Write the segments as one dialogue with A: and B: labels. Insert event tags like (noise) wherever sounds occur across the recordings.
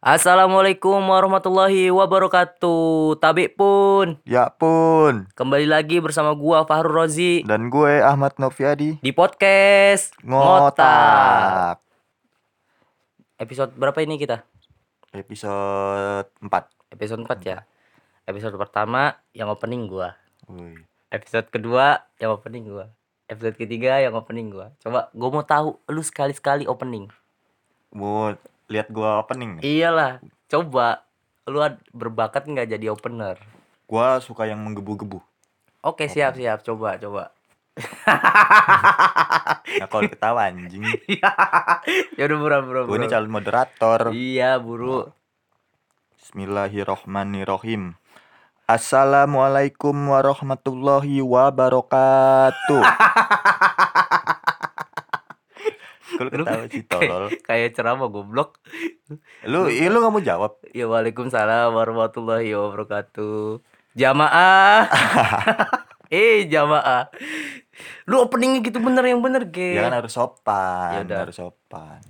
A: Assalamualaikum warahmatullahi wabarakatuh. Tabik pun.
B: Ya pun.
A: Kembali lagi bersama gua Fahrul Rozi
B: Dan gue Ahmad Noviadi.
A: di podcast
B: Ngotak.
A: Episode berapa ini kita?
B: Episode 4.
A: Episode 4 ya. Episode pertama yang opening gua.
B: Wih.
A: Episode kedua yang opening gua. Episode ketiga yang opening gua. Coba gua mau tahu lu sekali-sekali opening.
B: Mau lihat gua opening nih.
A: Iyalah, coba lu berbakat nggak jadi opener?
B: Gua suka yang menggebu-gebu.
A: Oke, siap siap. Coba coba.
B: Nah, kalau ketawa anjing. (laughs)
A: ya udah bro bro.
B: Gue ini calon moderator.
A: Iya, buru.
B: Bismillahirrohmanirrohim. Assalamualaikum warahmatullahi wabarakatuh. (laughs) Ketawa (laughs) sih tolol.
A: kayak, ceramah goblok.
B: Lu, ih, lu gak mau jawab?
A: Ya Waalaikumsalam warahmatullahi wabarakatuh. Jamaah. (laughs) eh, jamaah. Lu openingnya gitu bener yang bener, Ge.
B: Ya kan harus sopan,
A: Yaudah.
B: harus sopan.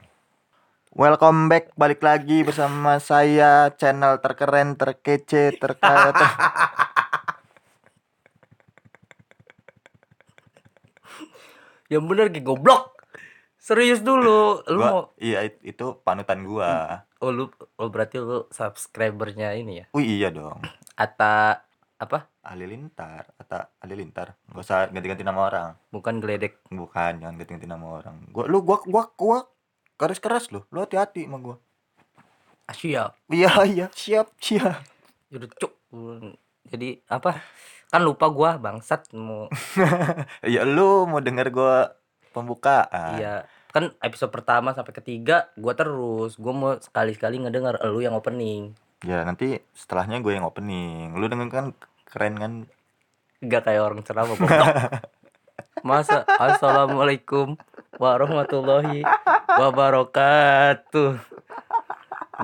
B: Welcome back, balik lagi bersama saya channel terkeren, terkece, terkaya. ter- (laughs)
A: Yang bener, Ge, goblok. Serius dulu. Lu
B: Gua-
A: mau
B: iya it- itu panutan gua.
A: Oh, lu oh, berarti lu subscribernya ini ya?
B: Wih iya dong.
A: Ata apa?
B: Halilintar, atau Halilintar. Gak usah ganti-ganti nama orang.
A: Bukan geledek.
B: Bukan, jangan ganti-ganti nama orang. Gua lu gua gua gua keras-keras lu. Lu hati-hati sama gua.
A: Ah, siap.
B: Iya iya, siap, siap.
A: Yaudah, cuk. Jadi apa? Kan lupa gua bangsat mau (laughs)
B: Ya lu mau denger gua pembukaan.
A: Iya, kan episode pertama sampai ketiga gua terus. Gua mau sekali-sekali ngedenger elu yang opening.
B: Ya nanti setelahnya gue yang opening. Lu denger kan keren kan?
A: Enggak kayak orang ceramah. (laughs) Masa Assalamualaikum warahmatullahi wabarakatuh.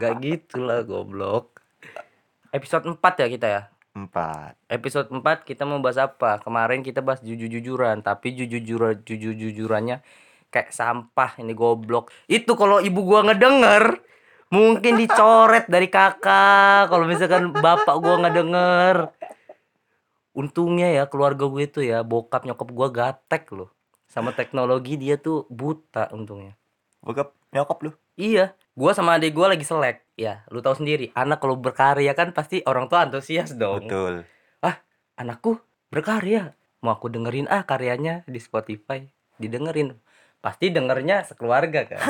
A: Enggak gitulah goblok. Episode 4 ya kita ya.
B: Empat.
A: Episode 4 kita mau bahas apa? Kemarin kita bahas jujur-jujuran, tapi jujur-jujuran jujur-jujurannya kayak sampah ini goblok. Itu kalau ibu gua ngedenger mungkin dicoret dari kakak kalau misalkan bapak gua nggak denger. Untungnya ya keluarga gue itu ya bokap nyokap gua gatek loh. Sama teknologi dia tuh buta untungnya.
B: Bokap nyokap lu.
A: Iya, gua sama adik gua lagi selek. Ya, lu tahu sendiri, anak kalau berkarya kan pasti orang tua antusias dong
B: Betul.
A: anakku berkarya mau aku dengerin ah karyanya di Spotify didengerin pasti dengernya sekeluarga kan (laughs)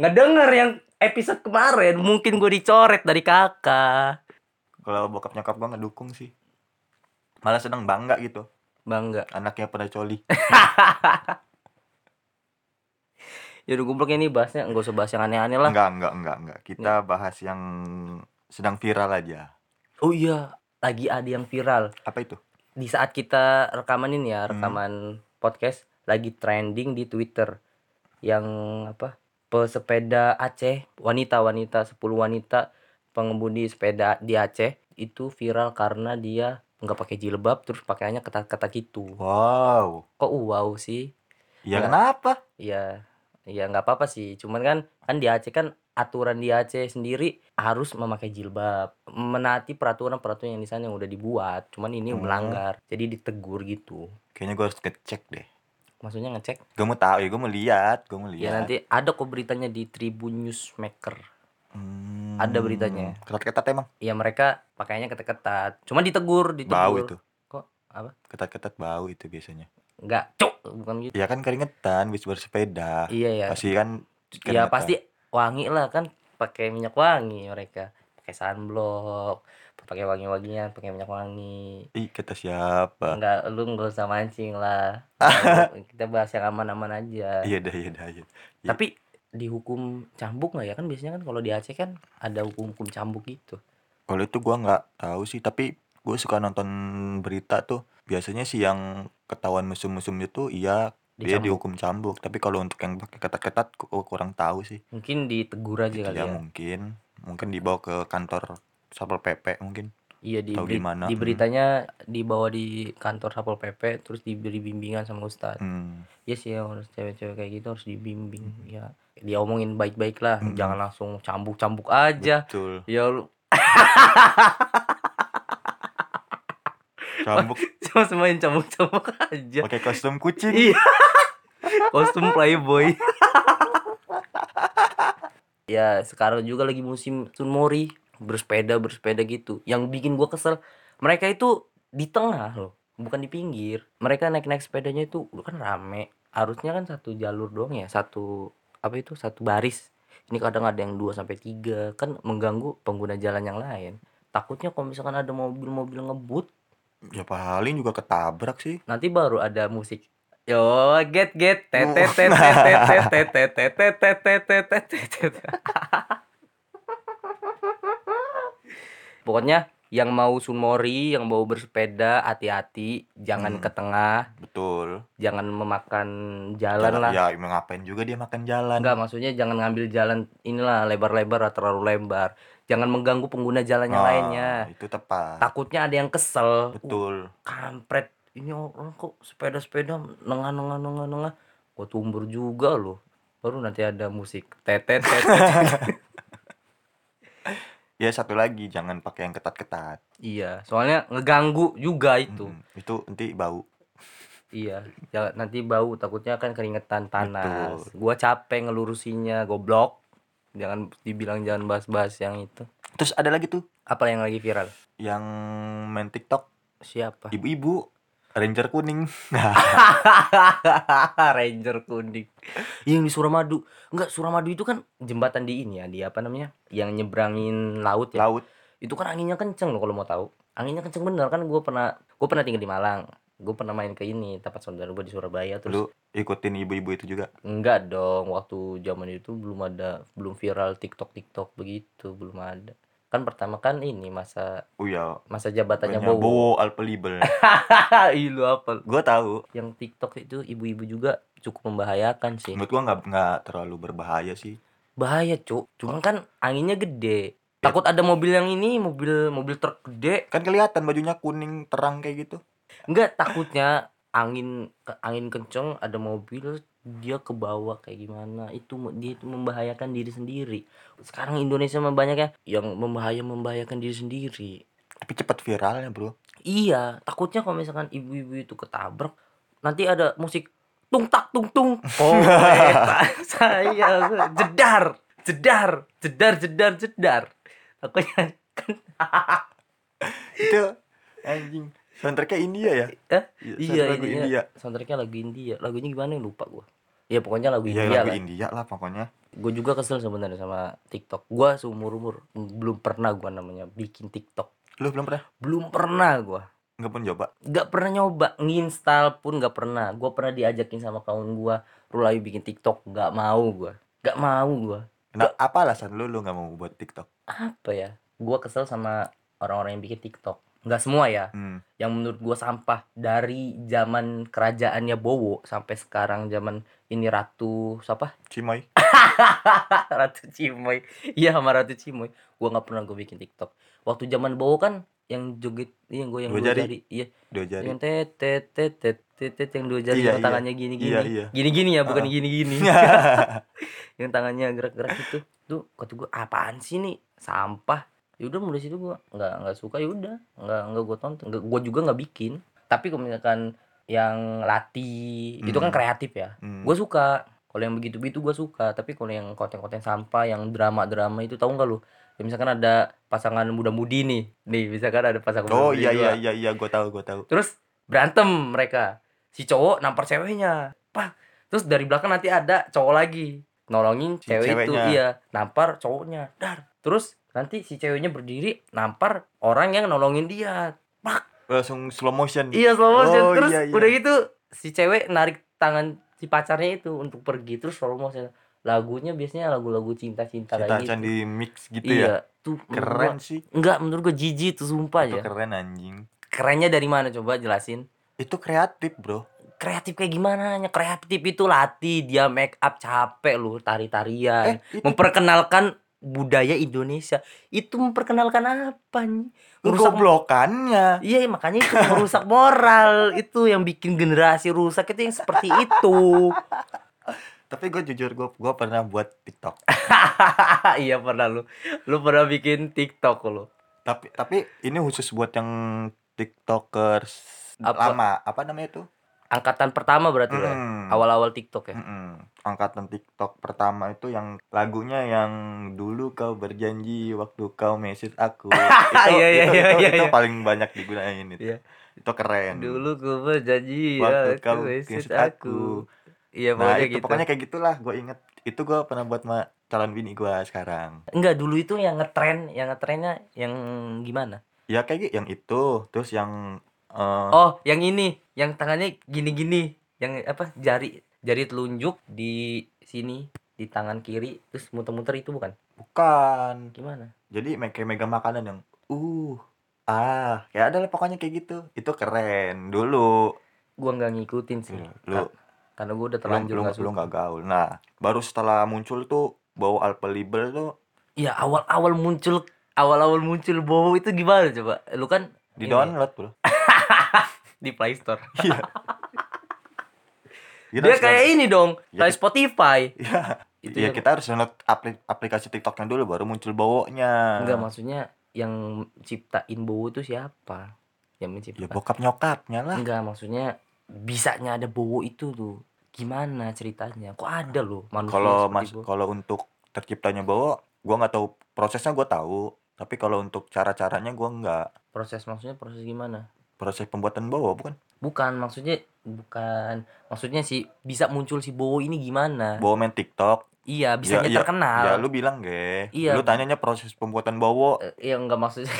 A: ngedenger yang episode kemarin mungkin gue dicoret dari kakak
B: Kalau bokap nyokap gua ngedukung sih. Malah seneng bangga gitu.
A: bangga
B: Anaknya pada coli. (laughs)
A: jadi goblok ini bahasnya nggak usah bahas yang aneh-aneh lah
B: Enggak, enggak, enggak, enggak. Kita bahas yang sedang viral aja.
A: oh iya lagi ada yang viral
B: Apa itu?
A: di saat kita rekaman ini ya
B: Hmm.
A: rekaman podcast lagi trending di Twitter yang apa pesepeda Aceh wanita-wanita 10 wanita pengemudi sepeda di Aceh itu viral karena dia nggak pakai jilbab terus pakaiannya ketat-ketat gitu
B: Wow.
A: kok wow sih
B: Ya,
A: Ya.
B: kenapa?
A: ya ya nggak apa-apa sih cuman kan kan di Aceh kan aturan di Aceh sendiri harus memakai jilbab menaati peraturan-peraturan yang di sana yang udah dibuat cuman ini
B: Hmm.
A: melanggar jadi ditegur gitu
B: Kayaknya gua harus ngecek deh.
A: Maksudnya ngecek
B: Gue mau tahu ya, gue mau lihat, gue mau
A: ya
B: lihat.
A: nanti ada kok beritanya di Tribun Newsmaker
B: Hmm,
A: ada beritanya.
B: Ketat-ketat emang.
A: ya mereka pakainya ketat-ketat cuma ditegur ditegur
B: Bau itu.
A: kok apa
B: Ketat-ketat bau itu biasanya.
A: nggak cuk bukan gitu
B: Ya kan keringetan, bis bersepeda.
A: iya ya
B: Pasti kan
A: ya
B: keringetan.
A: pasti wangi lah kan pakai minyak wangi mereka pakai sunblock pakai wangi-wangian pakai minyak wangi
B: Ih, kata siapa?
A: nggak lu nggak usah mancing lah (laughs) kita bahas yang aman-aman aja
B: Iya dah, iya dah, iya. Iya.
A: tapi dihukum cambuk nggak ya kan biasanya kan kalau di Aceh kan ada hukum-hukum cambuk gitu
B: Kalau itu gua nggak tahu sih, tapi gue suka nonton berita tuh. Biasanya sih yang ketahuan musuh-musuh itu iya dia
A: Dicambuk.
B: dihukum cambuk. Tapi kalau untuk yang pakai ketat-ketat kurang tahu sih.
A: mungkin ditegur aja kali
B: ya
A: ya
B: mungkin, mungkin dibawa ke kantor Satpol PP mungkin.
A: Iya di beri-
B: gimana,
A: di
B: hmm.
A: beritanya dibawa di kantor Satpol PP terus diberi bimbingan sama ustad.
B: Hmm.
A: Iya sih harus cewek-cewek kayak gitu harus dibimbing. Ya dia omongin baik-baik lah,
B: Hmm.
A: jangan langsung cambuk-cambuk aja.
B: Betul.
A: Ya lu
B: Cambuk (laughs)
A: cuma semain cambuk-cambuk aja.
B: pakai kostum kucing.
A: Iya. (laughs) Kostum playboy. (laughs) ya, sekarang juga lagi musim sunmori, bersepeda bersepeda gitu. Yang bikin gua kesel, mereka itu di tengah loh, bukan di pinggir. Mereka naik-naik sepedanya itu kan rame. Harusnya kan satu jalur doang ya, satu apa itu? Satu baris. Ini kadang ada yang 2 sampai 3, kan mengganggu pengguna jalan yang lain. Takutnya kalau misalkan ada mobil-mobil ngebut,
B: Ya paling juga ketabrak sih.
A: nanti baru ada musik yo get get tet tet tet tet tet tet tet pokoknya yang mau sunmori yang mau bersepeda hati-hati. Jangan
B: Hmm.
A: ke tengah.
B: Betul.
A: jangan memakan jalan lah.
B: Ya ngapain juga dia makan jalan.
A: enggak maksudnya jangan ngambil jalan inilah lebar-lebar atau terlalu lebar. Jangan mengganggu pengguna jalan yang
B: Ah,
A: lainnya.
B: Itu tepat.
A: takutnya ada yang kesel.
B: Betul.
A: kampret. Ini orang kok sepeda-sepeda nengah nengah nengah nengah gua tumbur juga loh. Baru nanti ada musik. Tetet tetet (laughs)
B: Ya satu lagi jangan pakai yang ketat-ketat.
A: iya soalnya ngeganggu juga itu.
B: Mm, itu nanti bau.
A: iya ya, nanti bau takutnya kan keringetan panas.
B: Betul.
A: gua capek ngelurusinya goblok. Jangan dibilang jangan bahas-bahas yang itu.
B: Terus ada lagi tuh.
A: Apa yang lagi viral?
B: Yang main TikTok.
A: Siapa?
B: Ibu-ibu Ranger kuning. (laughs)
A: Ranger kuning. Iya, yang di Suramadu. Enggak, Suramadu itu kan jembatan di ini ya, di apa namanya? Yang nyebrangin laut ya.
B: Laut.
A: Itu kan anginnya kenceng loh kalau mau tahu. Anginnya kenceng bener kan gue pernah gue pernah tinggal di Malang. Gue pernah main ke ini tempat saudara gue di Surabaya terus
B: Lu ikutin ibu-ibu itu juga.
A: enggak dong waktu zaman itu belum ada belum viral TikTok TikTok begitu belum ada kan pertama kan ini masa
B: Oh iya.
A: masa jabatannya Bowo
B: Bowo Alpelibel. (laughs)
A: Ih, lu apa
B: Gua tahu.
A: yang TikTok itu ibu-ibu juga cukup membahayakan sih
B: Menurut gua nggak nggak terlalu berbahaya sih.
A: bahaya cuk cuman kan anginnya gede takut ada mobil yang ini mobil mobil truk gede
B: Kan kelihatan bajunya kuning terang kayak gitu.
A: enggak takutnya angin angin kenceng ada mobil dia ke bawah kayak gimana. Itu dia itu membahayakan diri sendiri. Sekarang Indonesia mah banyak ya yang membahaya membahayakan diri sendiri.
B: Tapi cepat viralnya, Bro.
A: iya takutnya kalau misalkan ibu-ibu itu ketabrak nanti ada musik tung tak tung tung. Oh eta (laughs) saya jedar jedar jedar jedar jedar. Takutnya kan
B: Itu anjing. Soundtracknya India ya?
A: Eh,
B: Iya,
A: iya
B: lagu
A: ini
B: India.
A: soundtracknya lagu India. Lagunya gimana? Lupa gua. Ya pokoknya lagu
B: Iya,
A: India
B: lagu
A: lah.
B: India lah pokoknya.
A: gue juga kesel sebenarnya sama TikTok. Gua seumur umur belum pernah gua namanya bikin TikTok.
B: Lu belum pernah?
A: belum pernah gua.
B: Nggak pun coba.
A: nggak pernah nyoba. Nginstal pun nggak pernah. Gua pernah diajakin sama kawan gua lu lagi bikin TikTok. Nggak mau gua. Nggak mau gua.
B: Nah, apa alasan lu? Lu nggak mau buat TikTok?
A: apa ya? Gua kesel sama orang-orang yang bikin TikTok nggak semua ya
B: Hmm.
A: yang menurut gua sampah dari zaman kerajaannya Bowo sampai sekarang zaman ini Ratu siapa
B: Cimoy. (laughs)
A: Ratu Cimoy iya sama Ratu Cimoy gua nggak pernah gue bikin TikTok waktu zaman Bowo kan yang joget iya gue yang
B: Dua
A: dua
B: jari.
A: jari iya
B: Dua jari.
A: yang tet tet tet tet tet tet, yang dua jari
B: Iya,
A: yang
B: iya.
A: tangannya gini gini
B: Iya, iya.
A: gini gini ya bukan
B: Heeh.
A: gini gini (laughs) yang tangannya gerak-gerak itu tuh kata gue apaan sih nih sampah ya udah mulai situ gue nggak nggak suka ya udah. Nggak nggak gue tonton. Nggak gue juga nggak bikin. Tapi kalau misalkan yang latih itu kan
B: Hmm.
A: kreatif ya.
B: Hmm.
A: gue suka. Kalau yang begitu begitu gue suka. Tapi kalau yang konten-konten sampah yang drama-drama itu tahu nggak lu? Ya, misalkan ada pasangan muda-mudi nih. Nih misalkan ada pasangan
B: Oh
A: muda-mudi
B: iya iya
A: dua.
B: iya iya gua tahu gua tahu.
A: terus berantem mereka. Si cowok nampar ceweknya. Pak terus dari belakang nanti ada cowok lagi. Nolongin
B: Si
A: cewek itu
B: ceweknya.
A: iya. Nampar cowoknya. Dar. Terus nanti si ceweknya berdiri nampar orang yang nolongin dia
B: Langsung slow motion.
A: iya slow motion
B: Oh,
A: terus
B: iya, iya.
A: udah gitu si cewek narik tangan si pacarnya itu untuk pergi terus slow motion lagunya biasanya lagu-lagu cinta-cinta
B: Cinta
A: kayak gitu
B: di mix gitu
A: iya
B: ya.
A: tuh
B: Keren
A: gua-
B: sih.
A: enggak menurut gue jijik tuh sumpah
B: Itu
A: ya
B: keren anjing.
A: kerennya dari mana coba jelasin
B: Itu kreatif, Bro.
A: kreatif kayak gimana nya kreatif itu latih dia make up capek lu tari-tarian
B: Eh, itu
A: memperkenalkan budaya Indonesia itu memperkenalkan apa nih merusak
B: goblokannya.
A: iya makanya itu merusak moral itu yang bikin generasi rusak itu yang seperti itu
B: Tapi gue jujur gue gue pernah buat TikTok. (laughs)
A: iya pernah lu lu pernah bikin TikTok lu
B: tapi tapi ini khusus buat yang TikTokers
A: Apa?
B: lama. Apa namanya itu?
A: Angkatan pertama berarti lah ya?
B: Mm.
A: awal-awal TikTok ya
B: Mm-mm. Angkatan TikTok pertama itu yang lagunya yang dulu kau berjanji waktu kau message aku. (laughs) itu,
A: Iya, iya,
B: itu,
A: iya,
B: itu,
A: iya,
B: itu
A: iya.
B: paling banyak digunain itu.
A: Iya.
B: Itu keren.
A: dulu gue berjanji
B: Waktu
A: ya
B: kau message
A: message aku iya
B: Nah,
A: pokoknya
B: itu
A: gitu
B: pokoknya kayak gitulah gue inget. Itu gue pernah buat sama calon bini gue sekarang.
A: enggak dulu itu yang ngetren yang ngetrennya yang gimana
B: Ya kayak gitu, yang itu, terus yang eh,
A: oh yang ini yang tangannya gini-gini yang apa jari jari telunjuk di sini di tangan kiri terus muter-muter itu bukan
B: bukan.
A: gimana
B: Jadi kayak megang makanan yang uh ah ya ada lah pokoknya kayak gitu. Itu keren dulu.
A: gua nggak ngikutin sih
B: Lu
A: Ka- karena gua udah
B: lu
A: terlanjur
B: lu, lu
A: suka
B: nggak gaul. Nah, baru setelah muncul tuh bau Alpelibel tuh
A: Iya awal-awal muncul awal-awal muncul bowo itu gimana coba lu kan
B: di
A: ini,
B: download bro. (laughs)
A: di Play Store (laughs)
B: Iya. Kita
A: dia
B: harus
A: kayak ini dong
B: Ya,
A: kayak Spotify
B: Iya.
A: itu
B: Iya
A: yang-
B: kita harus download apli- aplikasi TikToknya dulu baru muncul baunya.
A: enggak maksudnya yang ciptain bowo itu siapa yang
B: Ya
A: menciptakan
B: bokap nyokapnya lah.
A: enggak maksudnya bisanya ada bowo itu tuh gimana ceritanya kok ada loh manusia
B: Kalau mas
A: bowo?
B: kalau untuk terciptanya bau, gua nggak tahu prosesnya gua tahu. Tapi kalau untuk cara-caranya gua nggak.
A: proses maksudnya proses gimana
B: Proses pembuatan bau bukan?
A: bukan maksudnya bukan maksudnya sih bisa muncul si bowo ini gimana
B: Bau main TikTok.
A: iya bisanya
B: iya,
A: terkenal
B: Ya lu bilang ge.
A: Iya.
B: Lu tanyanya proses pembuatan bau.
A: Eh, ya enggak maksudnya (laughs)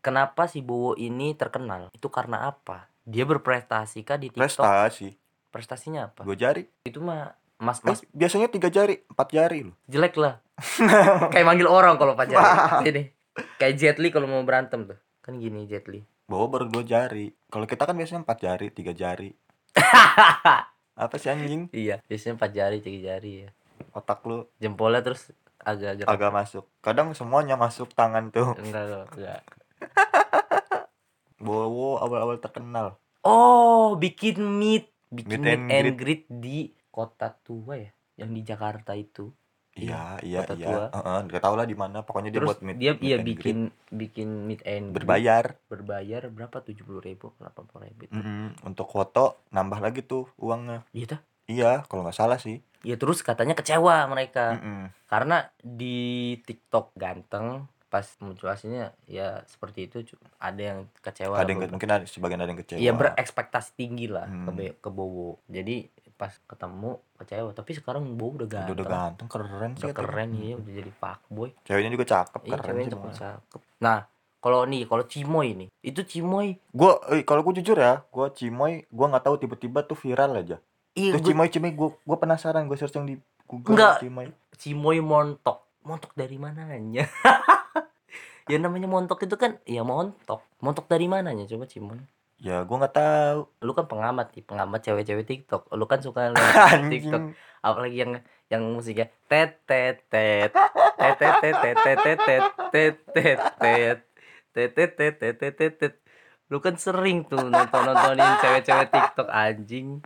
A: kenapa si Bowo ini terkenal itu karena apa dia berprestasi kah di TikTok
B: Prestasi.
A: prestasinya apa
B: Dua jari.
A: itu mah mas
B: Eh,
A: mas
B: biasanya tiga jari, empat jari lu.
A: jelek lah (laughs) kayak manggil orang kalau pacaran (laughs) ini kayak Jet Li kalau mau berantem tuh kan gini Jet Li
B: Bawa baru dua jari. Kalau kita kan biasanya empat jari, tiga jari. (laughs) Apa sih anjing?
A: iya biasanya empat jari tiga jari ya
B: Otak lu
A: jempolnya terus agak agak
B: agak masuk. Kadang semuanya masuk tangan tuh.
A: enggak enggak, enggak (laughs)
B: Bowo awal-awal terkenal.
A: oh bikin meet bikin
B: Meet
A: meet,
B: and
A: and greet di kota tua ya yang di Jakarta itu
B: Iya, iya,
A: kota
B: iya.
A: tua.
B: Heeh, nggak tahu lah di mana. Pokoknya dia
A: terus
B: buat meet,
A: dia
B: meet
A: iya
B: and greet.
A: bikin bikin meet and greet.
B: berbayar.
A: berbayar berapa tujuh puluh ribu delapan puluh ribu itu
B: Mm-mm. Untuk foto nambah lagi tuh uangnya.
A: iya tuh
B: Iya, kalau nggak salah sih.
A: ya terus katanya kecewa mereka
B: Mm-mm.
A: karena di TikTok ganteng pas muncul aslinya ya seperti itu ada yang kecewa
B: Ada yang mungkin ada sebagian ada yang kecewa.
A: Iya berekspektasi tinggi lah ke
B: Hmm.
A: Be- ke Bowo jadi pas ketemu kecewa tapi sekarang Bowo udah ganteng
B: udah ganteng, keren sih.
A: udah keren ya udah jadi fuckboy
B: Ceweknya juga cakep,
A: iya
B: keren
A: ceweknya
B: sih.
A: cakep cakep nah kalau nih kalau Cimoy nih itu Cimoy
B: Gue, eh, kalau gue jujur ya, gue Cimoy, gue nggak tahu tiba-tiba tuh viral aja.
A: iya gua-
B: Cimoy, Cimoy, gue gue penasaran, gue searching di Google
A: Enggak.
B: Cimoy.
A: Cimoy montok. Montok dari mananya? (laughs) ya namanya montok itu kan ya montok. Montok dari mananya coba Cimoy?
B: Ya, gue nggak tahu.
A: Lu kan pengamat nih, pengamat cewek-cewek TikTok. Lu kan suka lihat TikTok,
B: Anjing.
A: apalagi yang yang musiknya tet tet tet tet tet tet tet tet tet tet tet tet tet tet tet tet tet tet tet lu kan sering tuh nonton nontonin cewek-cewek TikTok anjing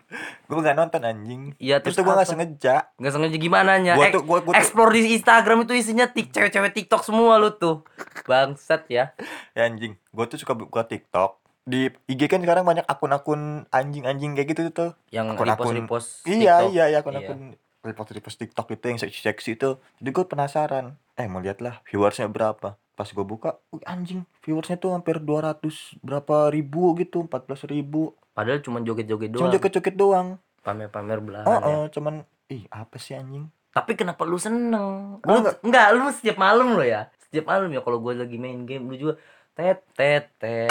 B: Gue nggak nonton anjing.
A: Iya terus
B: Itu gue nggak
A: apa?
B: sengaja.
A: nggak sengaja gimana nya Eh,
B: tuh, tuh,
A: Explore di Instagram itu isinya tik cewek-cewek TikTok semua lu tuh. Bangsat ya.
B: ya anjing. Gue tuh suka buka TikTok. Di IG kan sekarang banyak akun-akun anjing-anjing kayak gitu tuh.
A: Yang
B: Akun-akun-
A: repost-repost
B: Iya,
A: TikTok.
B: iya, iya akun-akun repost-repost TikTok itu yang seksi-seksi itu. Jadi gue penasaran. Eh, mau lihat lah viewersnya berapa. Pas gue buka, wih, anjing, viewersnya tuh hampir 200 berapa ribu gitu, 14 ribu.
A: Padahal cuma joget-joget
B: Cuma
A: doang.
B: joget-joget doang.
A: Pamer-pamer belahan
B: Oh,
A: ya.
B: oh, cuman ih apa sih anjing?
A: Tapi kenapa lu seneng? Lu,
B: nggak-
A: enggak, lu setiap malam lo ya. Setiap malam ya kalau gue lagi main game lu juga tet tet tet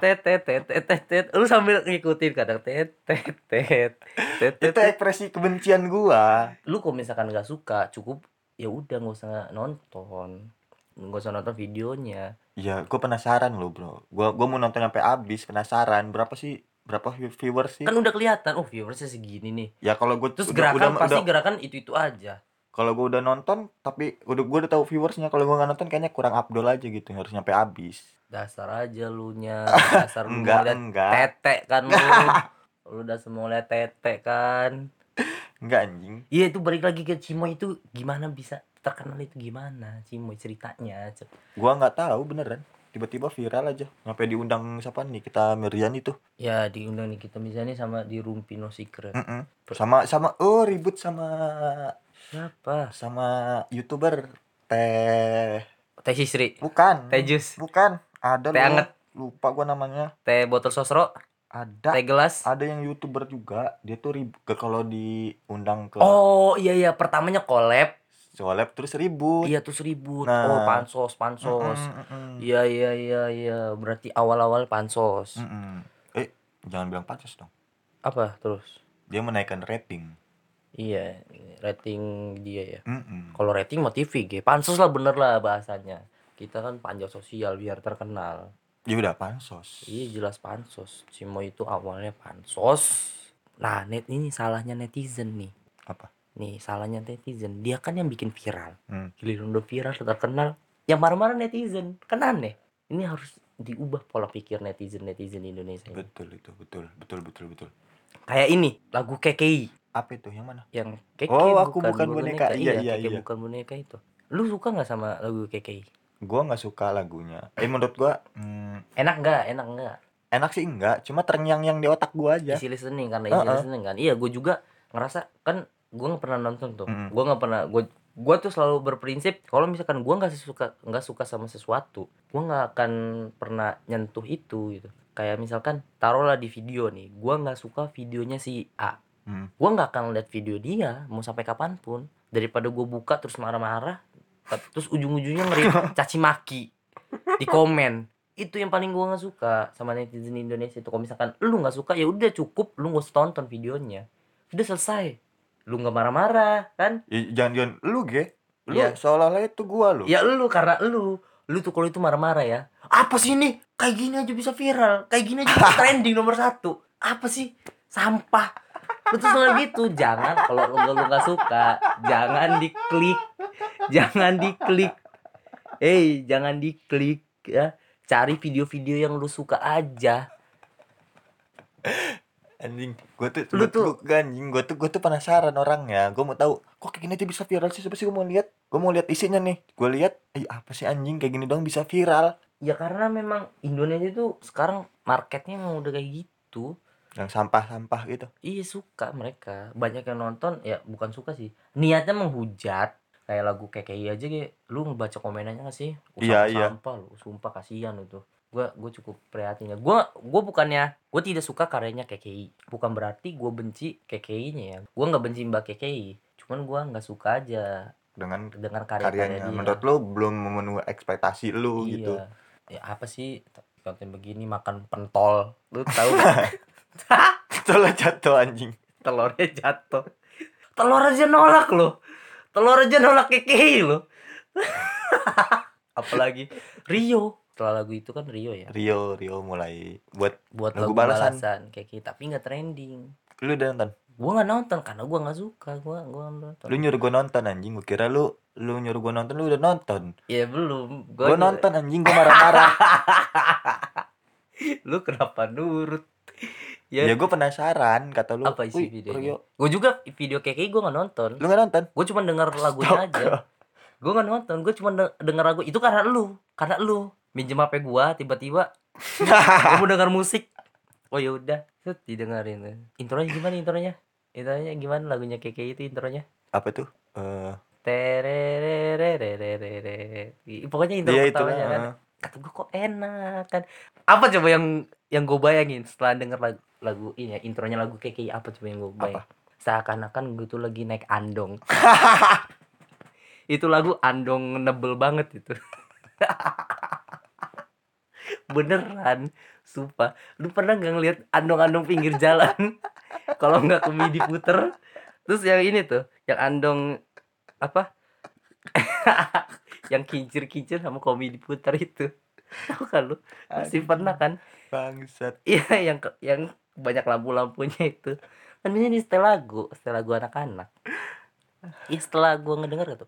A: tet tet tet tet tet tet lu sambil ngikutin kadang tet tet tet tet tet
B: Itu ekspresi kebencian gua.
A: lu kalau misalkan nggak suka cukup ya udah nggak usah nonton nggak usah nonton videonya
B: Ya, gue penasaran loh, Bro. Gua gua mau nonton sampai habis, penasaran. Berapa sih? Berapa view- viewers sih?
A: kan udah kelihatan oh viewersnya segini nih
B: Ya kalau gue
A: terus gerakan pasti gerakan itu itu aja
B: kalau gue udah nonton tapi udah gue udah tahu viewersnya. Kalau gue nggak nonton kayaknya kurang abdol aja gitu harus nyampe habis.
A: Dasar aja lu nya. (laughs) Dasar lu
B: enggak
A: ngeliat
B: enggak.
A: tete kan lu. (laughs) Lu udah semua liat tete kan.
B: Enggak anjing.
A: Iya itu balik lagi ke Cimoy itu gimana bisa terkenal itu gimana Cimoy ceritanya?
B: Gue nggak tahu beneran. Tiba-tiba viral aja. Sampai diundang siapa nih? Kita Merian itu.
A: Ya diundang nih kita misalnya sama di Rumpi No Secret.
B: Mm-mm. sama sama oh ribut sama
A: siapa
B: sama youtuber teh.
A: Teh Sisri.
B: Bukan.
A: Teh Jus.
B: Bukan. Ada
A: Teh anget.
B: lupa gua namanya.
A: Teh botol sosro.
B: Ada.
A: Teh gelas.
B: Ada yang youtuber juga. Dia tuh ribut kalau diundang ke
A: oh iya iya. Pertamanya collab.
B: Collab terus ribut.
A: Iya terus ribut.
B: Nah.
A: oh pansos pansos. Iya iya iya iya. Berarti awal-awal pansos.
B: Mm-mm. eh jangan bilang pansos dong.
A: Apa? Terus?
B: Dia menaikkan rating
A: iya rating dia ya.
B: Mm-mm.
A: kalau rating mah TV G. Pansos lah bener lah bahasanya. Kita kan panjang sosial biar terkenal.
B: Ya udah pansos.
A: Iya jelas pansos. Cimo itu awalnya pansos. Nah net ini salahnya netizen nih.
B: Apa?
A: Nih salahnya netizen. Dia kan yang bikin viral.
B: Hmm.
A: giliran udah viral terkenal. Yang marah-marah netizen. Kan aneh ini harus diubah pola pikir netizen netizen Indonesia ini.
B: betul itu betul. Betul betul betul.
A: Kayak ini lagu KKI
B: apa itu? Yang mana?
A: Yang KKI
B: Oh, aku bukan boneka. Iya, iya,
A: KKI
B: iya.
A: bukan boneka itu. Lu suka nggak sama lagu KKI
B: gua nggak suka lagunya. Eh menurut gua hmm,
A: enak nggak? Enak nggak?
B: enak sih enggak cuma terngiang-ngiang di otak gua aja.
A: Easy listening karena easy
B: Heeh.
A: listening kan. Iya gue juga ngerasa kan gue nggak pernah nonton tuh.
B: Mm.
A: gue nggak pernah gue gue tuh selalu berprinsip kalau misalkan gue nggak suka nggak suka sama sesuatu gue nggak akan pernah nyentuh itu gitu. Kayak misalkan taruhlah di video nih. Gue nggak suka videonya si A
B: Hmm.
A: gue nggak akan lihat video dia mau sampai kapan pun. Daripada gue buka terus marah-marah terus ujung-ujungnya ngeri (laughs) caci maki di komen. Itu yang paling gue nggak suka sama netizen Indonesia itu. Kalau misalkan lu nggak suka ya udah cukup lu nggak usah tonton videonya. Udah selesai. Lu nggak marah-marah kan?
B: Ya, jangan jangan lu ge. Lu
A: Iya.
B: seolah-olah itu gua lu.
A: Ya lu karena lu lu tuh kalau itu marah-marah ya. Apa sih ini? Kayak gini aja bisa viral. Kayak gini aja bisa (laughs) trending nomor satu. Apa sih? Sampah lu tuh selalu gitu. Jangan kalau lu nggak suka jangan diklik. Jangan diklik. Eh jangan diklik ya. Cari video-video yang lu suka aja.
B: Anjing gua tuh
A: Lu
B: tuh gua- anjing gua tuh gua tuh penasaran orangnya. Gua mau tahu kok kayak gini aja bisa viral sih? Siapa sih gua mau lihat. Gua mau lihat isinya nih. Gua lihat eh apa sih anjing? Kayak gini dong bisa viral.
A: Ya karena memang Indonesia tuh sekarang marketnya emang udah kayak gitu
B: yang sampah-sampah gitu.
A: Iya suka mereka. Banyak yang nonton ya bukan suka sih. Niatnya menghujat kayak lagu KKI aja kayak lu ngebaca komenannya gak sih?
B: Iya, iya.
A: sampah lu sumpah kasihan itu. Gua gue cukup prihatin ya. Gua gua bukannya gue tidak suka karyanya KKI bukan berarti gue benci KKI nya ya. Gua nggak benci mbak KKI cuman gua nggak suka aja
B: dengan
A: dengan karya-karya
B: karyanya.
A: dia.
B: Menurut lu belum memenuhi ekspektasi lu
A: iya.
B: gitu.
A: Ya apa sih konten begini makan pentol. Lu tahu (laughs) (laughs)
B: Tolong jatuh anjing.
A: Telurnya jatuh. Telur aja nolak loh. Telur aja nolak keke loh. (laughs) Apalagi Rio. Setelah lagu itu kan Rio ya?
B: Rio Rio mulai buat
A: buat
B: Lagu
A: lagu,
B: balasan.
A: balasan, keke tapi nggak trending.
B: Lu udah nonton?
A: Gua nggak nonton karena gua nggak suka. Gua gua nggak nonton.
B: Lu nyuruh gua nonton anjing. Gua kira lu lu nyuruh gua nonton lu udah nonton.
A: Ya belum.
B: Gua nonton anjing. Gua marah-marah. (laughs)
A: Lu kenapa nurut
B: ya,
A: ya,
B: gua penasaran kata lu
A: apa isi
B: "Wih,
A: videonya? Gua juga video keke gua nggak nonton.
B: Lu gak nonton?
A: Gue cuma denger lagunya aja. Gue nggak nonton gue cuma de- denger lagu itu karena lu karena lu. Minjem hp gua tiba-tiba (laughs) gue mau denger musik. Oh ya udah didengerin. Intronya gimana intronya? Intronya gimana lagunya keke itu intronya?
B: Apa tuh? Eh,
A: tererererererere pokoknya intro
B: iya
A: pertamanya kan. kata gue kok enak kan. Apa coba yang yang gue bayangin setelah denger lagu, lagu ini ya intronya lagu keke apa coba yang gue bayangin? Seakan-akan gue tuh lagi naik andong. Itu lagu andong nebel banget itu. Beneran sumpah. Lu pernah nggak ngeliat andong-andong pinggir jalan? Kalau nggak kemi diputer terus yang ini tuh yang andong apa? Yang kincir-kincir sama komi diputer itu. Tahu kan lu?
B: Aduh,
A: pernah kan
B: bangsat. (laughs)
A: Iya yang ke- yang banyak lampu-lampunya itu. Kan ini setel lagu setel lagu anak-anak. Iya setelah gua ngedenger gitu.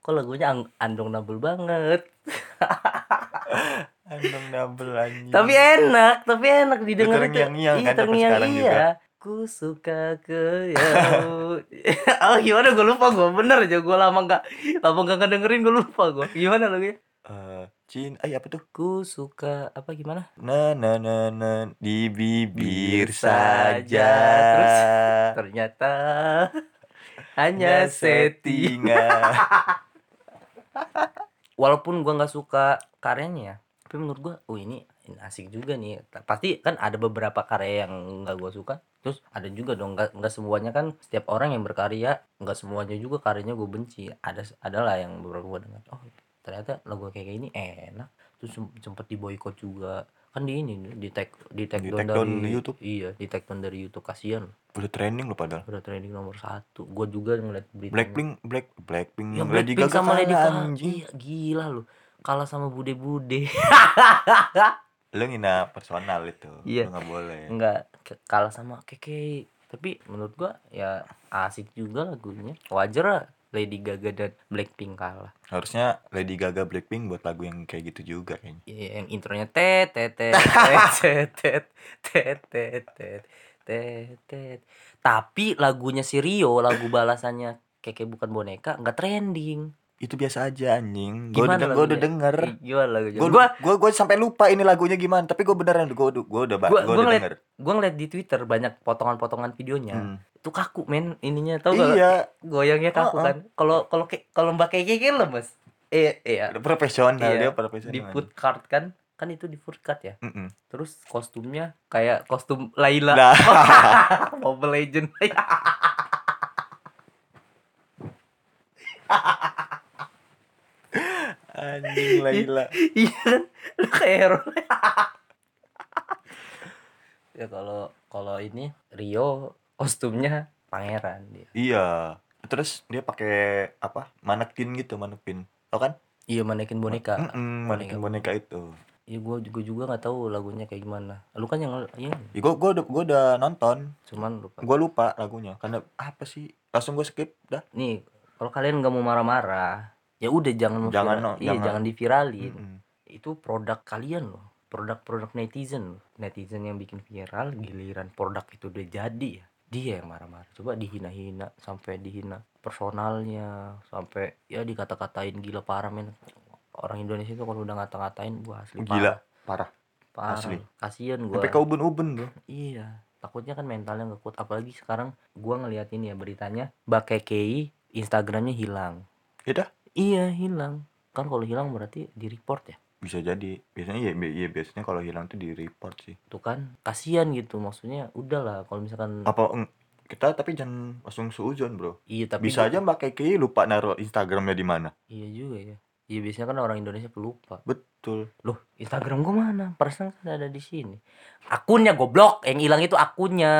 A: Kok lagunya ang- andong nabul banget? (laughs)
B: Andong double anjing.
A: tapi enak tapi enak didengar itu
B: terngiang-ngiang
A: iya
B: kan sampai
A: terngiang
B: sekarang
A: iya
B: juga.
A: ku suka ke (laughs) oh gimana? Gue lupa gue bener aja. Gue lama nggak lama nggak ngedengerin gue lupa gue gimana lagunya
B: Eh, Cin, ay apa tuh?
A: ku suka apa gimana
B: Na na na na di bibir
A: Bir saja.
B: saja.
A: Terus? ternyata (laughs) hanya settingan (laughs) walaupun gua nggak suka karyanya ya, tapi menurut gua oh ini, ini asik juga nih Ta- pasti kan ada beberapa karya yang nggak gua suka terus ada juga dong nggak nggak semuanya kan setiap orang yang berkarya nggak semuanya juga karyanya gue benci ada adalah yang beberapa gua dengar oh ternyata lagu kayak gini enak terus sem- sempet di boykot juga kan di ini di tag di tag
B: Di
A: down
B: take down
A: dari
B: di YouTube.
A: iya di tag down dari YouTube kasihan
B: Udah trending loh padahal.
A: udah trending nomor satu gue juga ngeliat berita
B: Blackpink, Black, Blackpink,
A: ya
B: Lady
A: Blackpink
B: Gaga
A: sama Lady Gaga iya gila lu kalah sama bude-bude (laughs)
B: Lu ngina personal itu.
A: Iya.
B: Nggak boleh.
A: enggak ke- kalah sama Keke tapi menurut gua ya asik juga lagunya wajar lah Lady Gaga dan Blackpink kalah.
B: Harusnya Lady Gaga Blackpink buat lagu yang kayak gitu juga kayaknya.
A: Ya, yang intronya tet tet tet (laughs) tet tet tet tet tet tet tet. Tapi lagunya si Rio lagu balasannya Keke bukan boneka nggak trending
B: Itu biasa aja anjing. Gue udah, gua udah denger.
A: Ih, gimana lagunya
B: Gue
A: gua,
B: gua sampai lupa ini lagunya gimana. Tapi gue beneran gue udah gue udah
A: gua
B: udah denger.
A: gua ngeliat di Twitter banyak potongan-potongan videonya
B: Hmm.
A: itu kaku men ininya tau gak
B: Iya,
A: goyangnya kaku
B: Oh, oh.
A: kan kalau kalau ke- kalau mbak Keke kan lemes eh iya
B: profesional
A: Iya,
B: dia profesional.
A: di food card kan kan itu di food card ya
B: Mm-mm.
A: terus kostumnya kayak kostum Laila
B: Nah, (laughs)
A: Mobile Legend (laughs)
B: anjing Laila. (laughs)
A: iya kan lu kayak hero ya kalau kalau ini Rio kostumnya pangeran dia
B: Iya. Terus dia pakai apa? Manekin gitu, manekin. Tau kan?
A: iya manekin boneka
B: Mm-mm, manekin boneka itu.
A: Iya gua juga juga nggak tahu lagunya kayak gimana. Lu kan yang iya
B: Ya, gue gua, udah- gua udah nonton.
A: cuman lupa.
B: Gue lupa lagunya karena apa sih? Langsung gue skip dah.
A: Nih, kalau kalian nggak mau marah-marah, ya udah jangan
B: Jangan, no,
A: iya,
B: jangan.
A: jangan diviralin.
B: Mm-mm.
A: Itu produk kalian loh. Produk-produk netizen loh. Netizen yang bikin viral giliran produk itu udah jadi ya. Dia yang marah-marah. Coba dihina-hina sampai dihina personalnya, sampai ya dikata-katain gila parah men. Orang Indonesia itu kalau udah ngata-ngatain gua asli
B: Gila,
A: parah.
B: parah.
A: Parah.
B: asli.
A: Kasian gua.
B: Sampai ke ubun-ubun bro.
A: Iya, takutnya kan mentalnya nggak kuat. Apalagi sekarang gua ngeliat ini ya beritanya, Mbak Kekei Instagramnya hilang.
B: Ya dah.
A: Iya hilang. Kan kalau hilang berarti di report ya.
B: Bisa jadi. Biasanya ya, bi- ya biasanya kalau hilang tuh di report sih.
A: Tuh kan kasihan gitu. Maksudnya udahlah kalau misalkan
B: Apa eng- kita tapi jangan langsung suuzon bro.
A: iya tapi
B: Bisa aja Mbak Kiki lupa naruh Instagramnya di mana.
A: Iya juga ya. Iya biasanya kan orang Indonesia pelupa.
B: Betul.
A: Loh, Instagram gua mana? Perasaan kan ada di sini. Akunnya goblok. Yang hilang itu akunnya.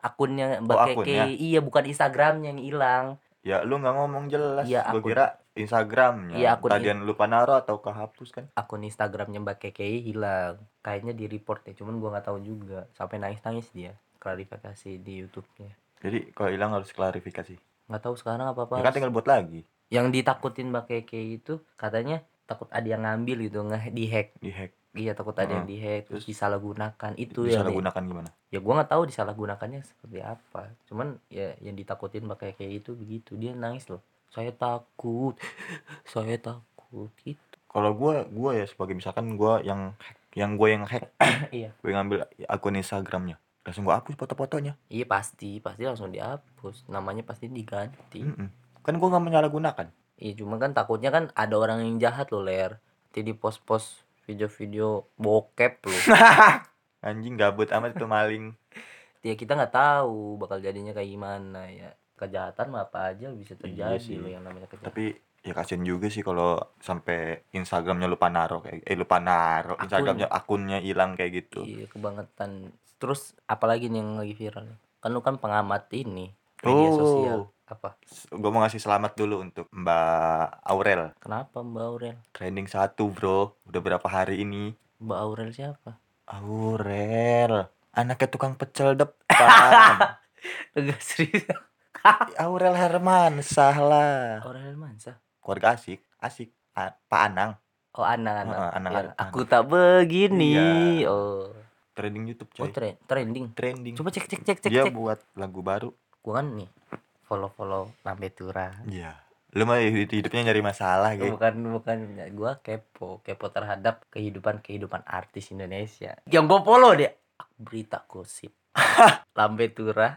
A: Akunnya Mbak
B: Oh,
A: Keke.
B: akunnya.
A: Iya, bukan Instagramnya yang hilang.
B: Ya lu nggak ngomong jelas.
A: Iya,
B: Gue
A: akun-
B: kira Instagramnya.
A: Iya, akun
B: Tadian lupa naruh atau kehapus kan?
A: akun Instagramnya Mbak Keke hilang. Kayaknya di report ya, cuman gua nggak tahu juga. Sampai nangis-nangis dia klarifikasi di YouTube-nya.
B: Jadi kalau hilang harus klarifikasi.
A: Nggak tahu sekarang apa-apa.
B: Ya kan tinggal buat lagi.
A: Yang ditakutin Mbak Keke itu katanya takut ada yang ngambil gitu, nge dihack.
B: Dihack.
A: Iya, takut ada yang
B: Heeh.
A: dihack terus disalahgunakan. Itu
B: Bisa
A: yang
B: gunakan gimana?
A: ya gua nggak tahu disalahgunakannya seperti apa. Cuman ya yang ditakutin Mbak Keke itu begitu. Dia nangis loh. Saya takut. (laughs) Saya takut gitu.
B: Kalau gua gua ya sebagai misalkan gua yang hack, yang gua yang hack, (coughs)
A: Iya.
B: gue ngambil akun Instagramnya. Langsung gua hapus foto-fotonya.
A: Iya pasti, pasti langsung dihapus. Namanya pasti diganti.
B: Mm-mm. Kan gua nggak menyalahgunakan.
A: Iya cuma kan takutnya kan ada orang yang jahat loh ler. Nanti di post-post video-video bokep loh. (laughs)
B: Anjing gabut amat itu maling.
A: ya kita nggak tahu bakal jadinya kayak gimana ya. Kejahatan mah apa aja bisa
B: Iya
A: terjadi
B: sih.
A: loh yang namanya kejahatan.
B: Tapi ya kasian juga sih kalau sampai Instagramnya lupa naruh kayak eh lupa naruh
A: Akun.
B: Instagramnya akunnya hilang kayak gitu.
A: Iya kebangetan. Terus apalagi nih yang lagi viral? Kan lu kan pengamat ini media
B: Oh.
A: sosial. Apa?
B: Gue mau ngasih selamat dulu untuk Mbak Aurel.
A: Kenapa Mbak Aurel?
B: Trending satu bro. Udah berapa hari ini?
A: Mbak Aurel siapa?
B: Aurel. Anaknya tukang pecel depan. (laughs)
A: Enggak serius.
B: Aurel Hermansyah lah.
A: Aurel Hermansyah.
B: Keluarga asik, asik. A- Pak Anang,
A: Oh, Anang, Anang.
B: Heeh, Anang,
A: Yang
B: Anang.
A: aku tak begini.
B: Iya.
A: Oh.
B: trending YouTube
A: Oh,
B: coy.
A: tre- trending.
B: trending.
A: Coba cek cek cek cek
B: Dia
A: cek.
B: buat lagu baru.
A: Gua kan nih follow-follow Lambe Tura.
B: Iya. Lu mah hidup- hidupnya nyari masalah gitu.
A: Bukan bukan gua kepo, kepo terhadap kehidupan-kehidupan artis Indonesia. Yang gua follow dia berita gosip. (laughs) Lambe Tura.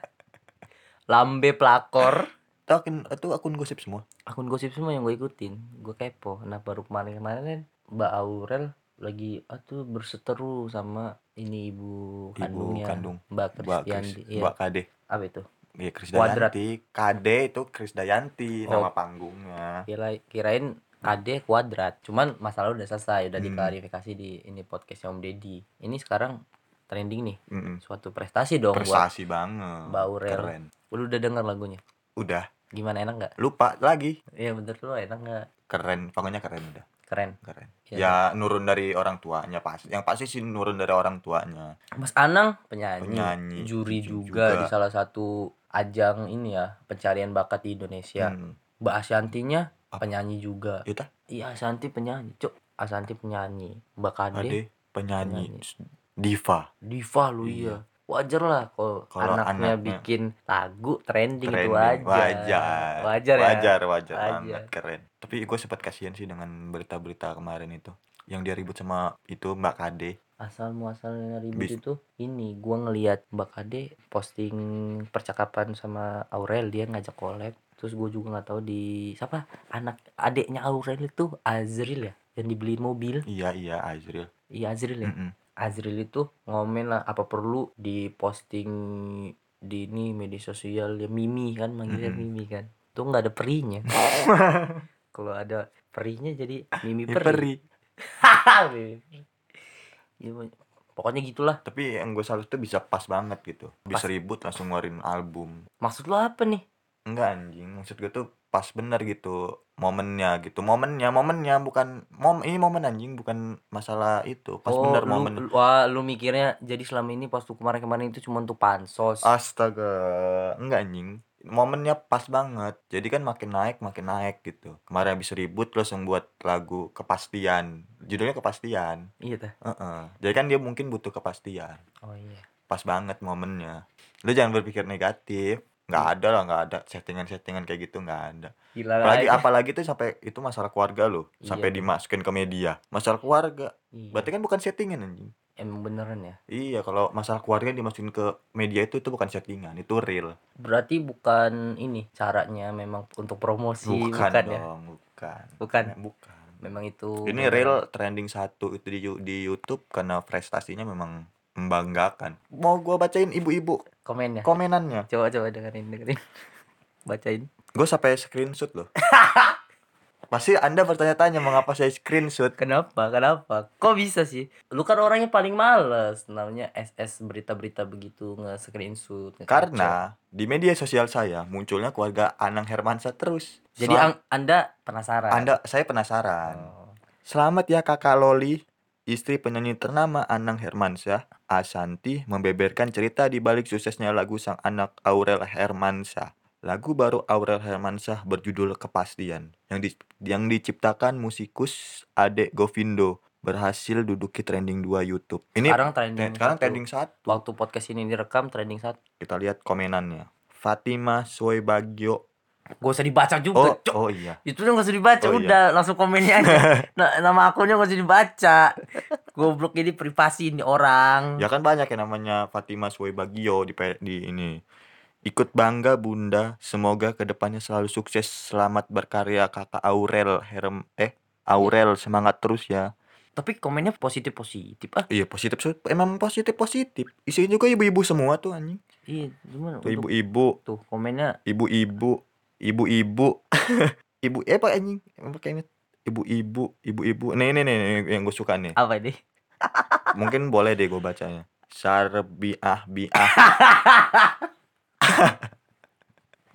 A: Lambe pelakor.
B: Itu akun, itu akun gosip semua.
A: akun gosip semua yang gue ikutin gue kepo nah baru kemarin-kemarin kan Mbak Aurel lagi ah tuh berseteru sama ini ibu
B: Ibu
A: kandungnya
B: kandung.
A: Mbak
B: Mbak
A: Kristianti
B: Kris,
A: iya.
B: Mbak Kade.
A: apa itu
B: Iya Kris. Dayanti. Kade itu Kris Dayanti
A: Oh.
B: nama panggungnya.
A: kira kirain KD kuadrat cuman masalah udah selesai udah
B: Hmm.
A: diklarifikasi di ini podcast Om Deddy ini sekarang trending nih
B: Mm-mm.
A: suatu prestasi dong buat
B: Prestasi banget.
A: Mbak Aurel.
B: Keren.
A: lu udah denger lagunya
B: Udah,
A: gimana enak nggak
B: lupa lagi.
A: iya bener lu enak nggak
B: Keren, pokoknya keren udah.
A: keren
B: Keren.
A: Iya.
B: Ya nurun dari orang tuanya pasti. Yang pasti sih nurun dari orang tuanya.
A: Mas Anang penyanyi,
B: Penyanyi,
A: juri juga,
B: juga.
A: di salah satu ajang ini ya pencarian bakat di Indonesia.
B: Hmm.
A: Mbak Asyantinya
B: Apa?
A: penyanyi juga.
B: Iya tah?
A: Iya Asyanti penyanyi, cuk. Asyanti penyanyi. Mbak Kade
B: Ade penyanyi
A: penyanyi.
B: Diva.
A: diva lu iya. Wajar lah kalau anaknya,
B: anaknya-
A: bikin lagu trending, itu
B: Trending.
A: wajar.
B: Wajar.
A: Wajar ya.
B: wajar, wajar
A: Wajar.
B: keren. Tapi gue sempat kasihan sih dengan berita-berita kemarin itu. Yang dia ribut sama itu Mbak Kade.
A: Asal muasalnya ribut
B: Bis-
A: itu ini gua ngelihat Mbak Kade posting percakapan sama Aurel dia ngajak collab terus gue juga nggak tahu di siapa anak adiknya Aurel itu Azril ya yang dibeliin mobil
B: Iya, iya Azril.
A: iya Azril ya
B: Mm-mm.
A: Azril itu ngomen lah apa perlu di posting di ini media sosial ya Mimi kan manggilnya
B: Mm-mm.
A: Mimi kan tuh nggak ada perinya (laughs) kalau ada perinya jadi Mimi
B: Ya,
A: peri,
B: peri. (laughs)
A: Ya, pokoknya gitulah
B: Tapi yang gue salut tuh bisa pas banget gitu. Bisa ribut langsung ngeluarin album.
A: maksud lo apa nih
B: Enggak anjing, maksud gue tuh pas bener gitu momennya gitu. Momennya, momennya bukan mom ini momen anjing bukan masalah itu. Pas
A: oh,
B: bener
A: lu,
B: momen.
A: lu- wah lu mikirnya jadi selama ini pas tuh kemarin-kemarin itu cuma untuk pansos
B: Astaga, enggak anjing. Momennya pas banget. Jadi kan makin naik, makin naik gitu. Kemarin habis ribut terus yang buat lagu kepastian. Judulnya kepastian.
A: iya tah
B: Heeh. Jadi kan dia mungkin butuh kepastian.
A: oh iya
B: Pas banget momennya. Lu jangan berpikir negatif. Nggak ada lah, nggak ada settingan-settingan kayak gitu nggak ada.
A: gila
B: Apalagi
A: lagi.
B: apalagi tuh sampai itu masalah keluarga loh.
A: Iya,
B: Sampai dimasukin ke media. Masalah keluarga.
A: Iya.
B: Berarti kan bukan settingan anjing.
A: emang beneran ya
B: Iya, kalau masalah keluarga dimasukin ke media itu itu bukan settingan, itu real.
A: berarti bukan ini caranya memang untuk promosi bukan,
B: bukan,
A: ya
B: dong, bukan.
A: Bukan.
B: Bukan.
A: memang itu
B: Ini
A: memang-
B: real trending satu itu di, di YouTube karena prestasinya memang membanggakan. Mau gua bacain ibu-ibu
A: komennya
B: komenannya.
A: coba coba dengerin dengerin (laughs) bacain
B: Gue sampai screenshot loh. (laughs) Pasti Anda bertanya-tanya mengapa saya screenshot.
A: kenapa kenapa kok bisa sih lu kan orangnya paling males namanya SS berita-berita begitu nge-screenshot nge-capture.
B: Karena di media sosial saya munculnya keluarga Anang Hermansyah terus.
A: jadi
B: Selam-
A: ang- anda penasaran
B: Anda saya penasaran.
A: Oh.
B: Selamat ya kakak Loli, istri penyanyi ternama Anang Hermansyah, Asanti membeberkan cerita di balik suksesnya lagu sang anak Aurel Hermansyah. Lagu baru Aurel Hermansyah berjudul Kepastian yang di, yang diciptakan musikus Ade Govindo berhasil duduki trending 2 YouTube. Ini
A: sekarang trending
B: sekarang
A: satu.
B: trending satu.
A: waktu podcast ini direkam trending satu
B: Kita lihat komenannya. Fatima Soebagio.
A: Gak usah dibaca juga
B: Oh, oh iya.
A: itu udah gak usah dibaca
B: Oh, iya.
A: udah langsung komennya aja (laughs) nah, nama akunnya gak usah dibaca goblok ini privasi ini orang
B: Ya kan banyak yang namanya Fatima Soebagio di di ini. Ikut bangga Bunda, semoga ke depannya selalu sukses. Selamat berkarya Kakak Aurel Herem eh Aurel semangat terus ya.
A: tapi komennya positif positif ah
B: Iya positif emang positif positif. Isinya juga ibu-ibu semua tuh anjing.
A: iya
B: Tuh ibu-ibu,
A: tuh komennya
B: ibu-ibu, ibu-ibu, (laughs) ibu eh apa anjing? Apa kayaknya ibu-ibu, ibu-ibu. Nih nih nih nih, yang gue suka nih.
A: apa ini (laughs)
B: Mungkin boleh deh gue bacanya. Sarbiah biah. (laughs)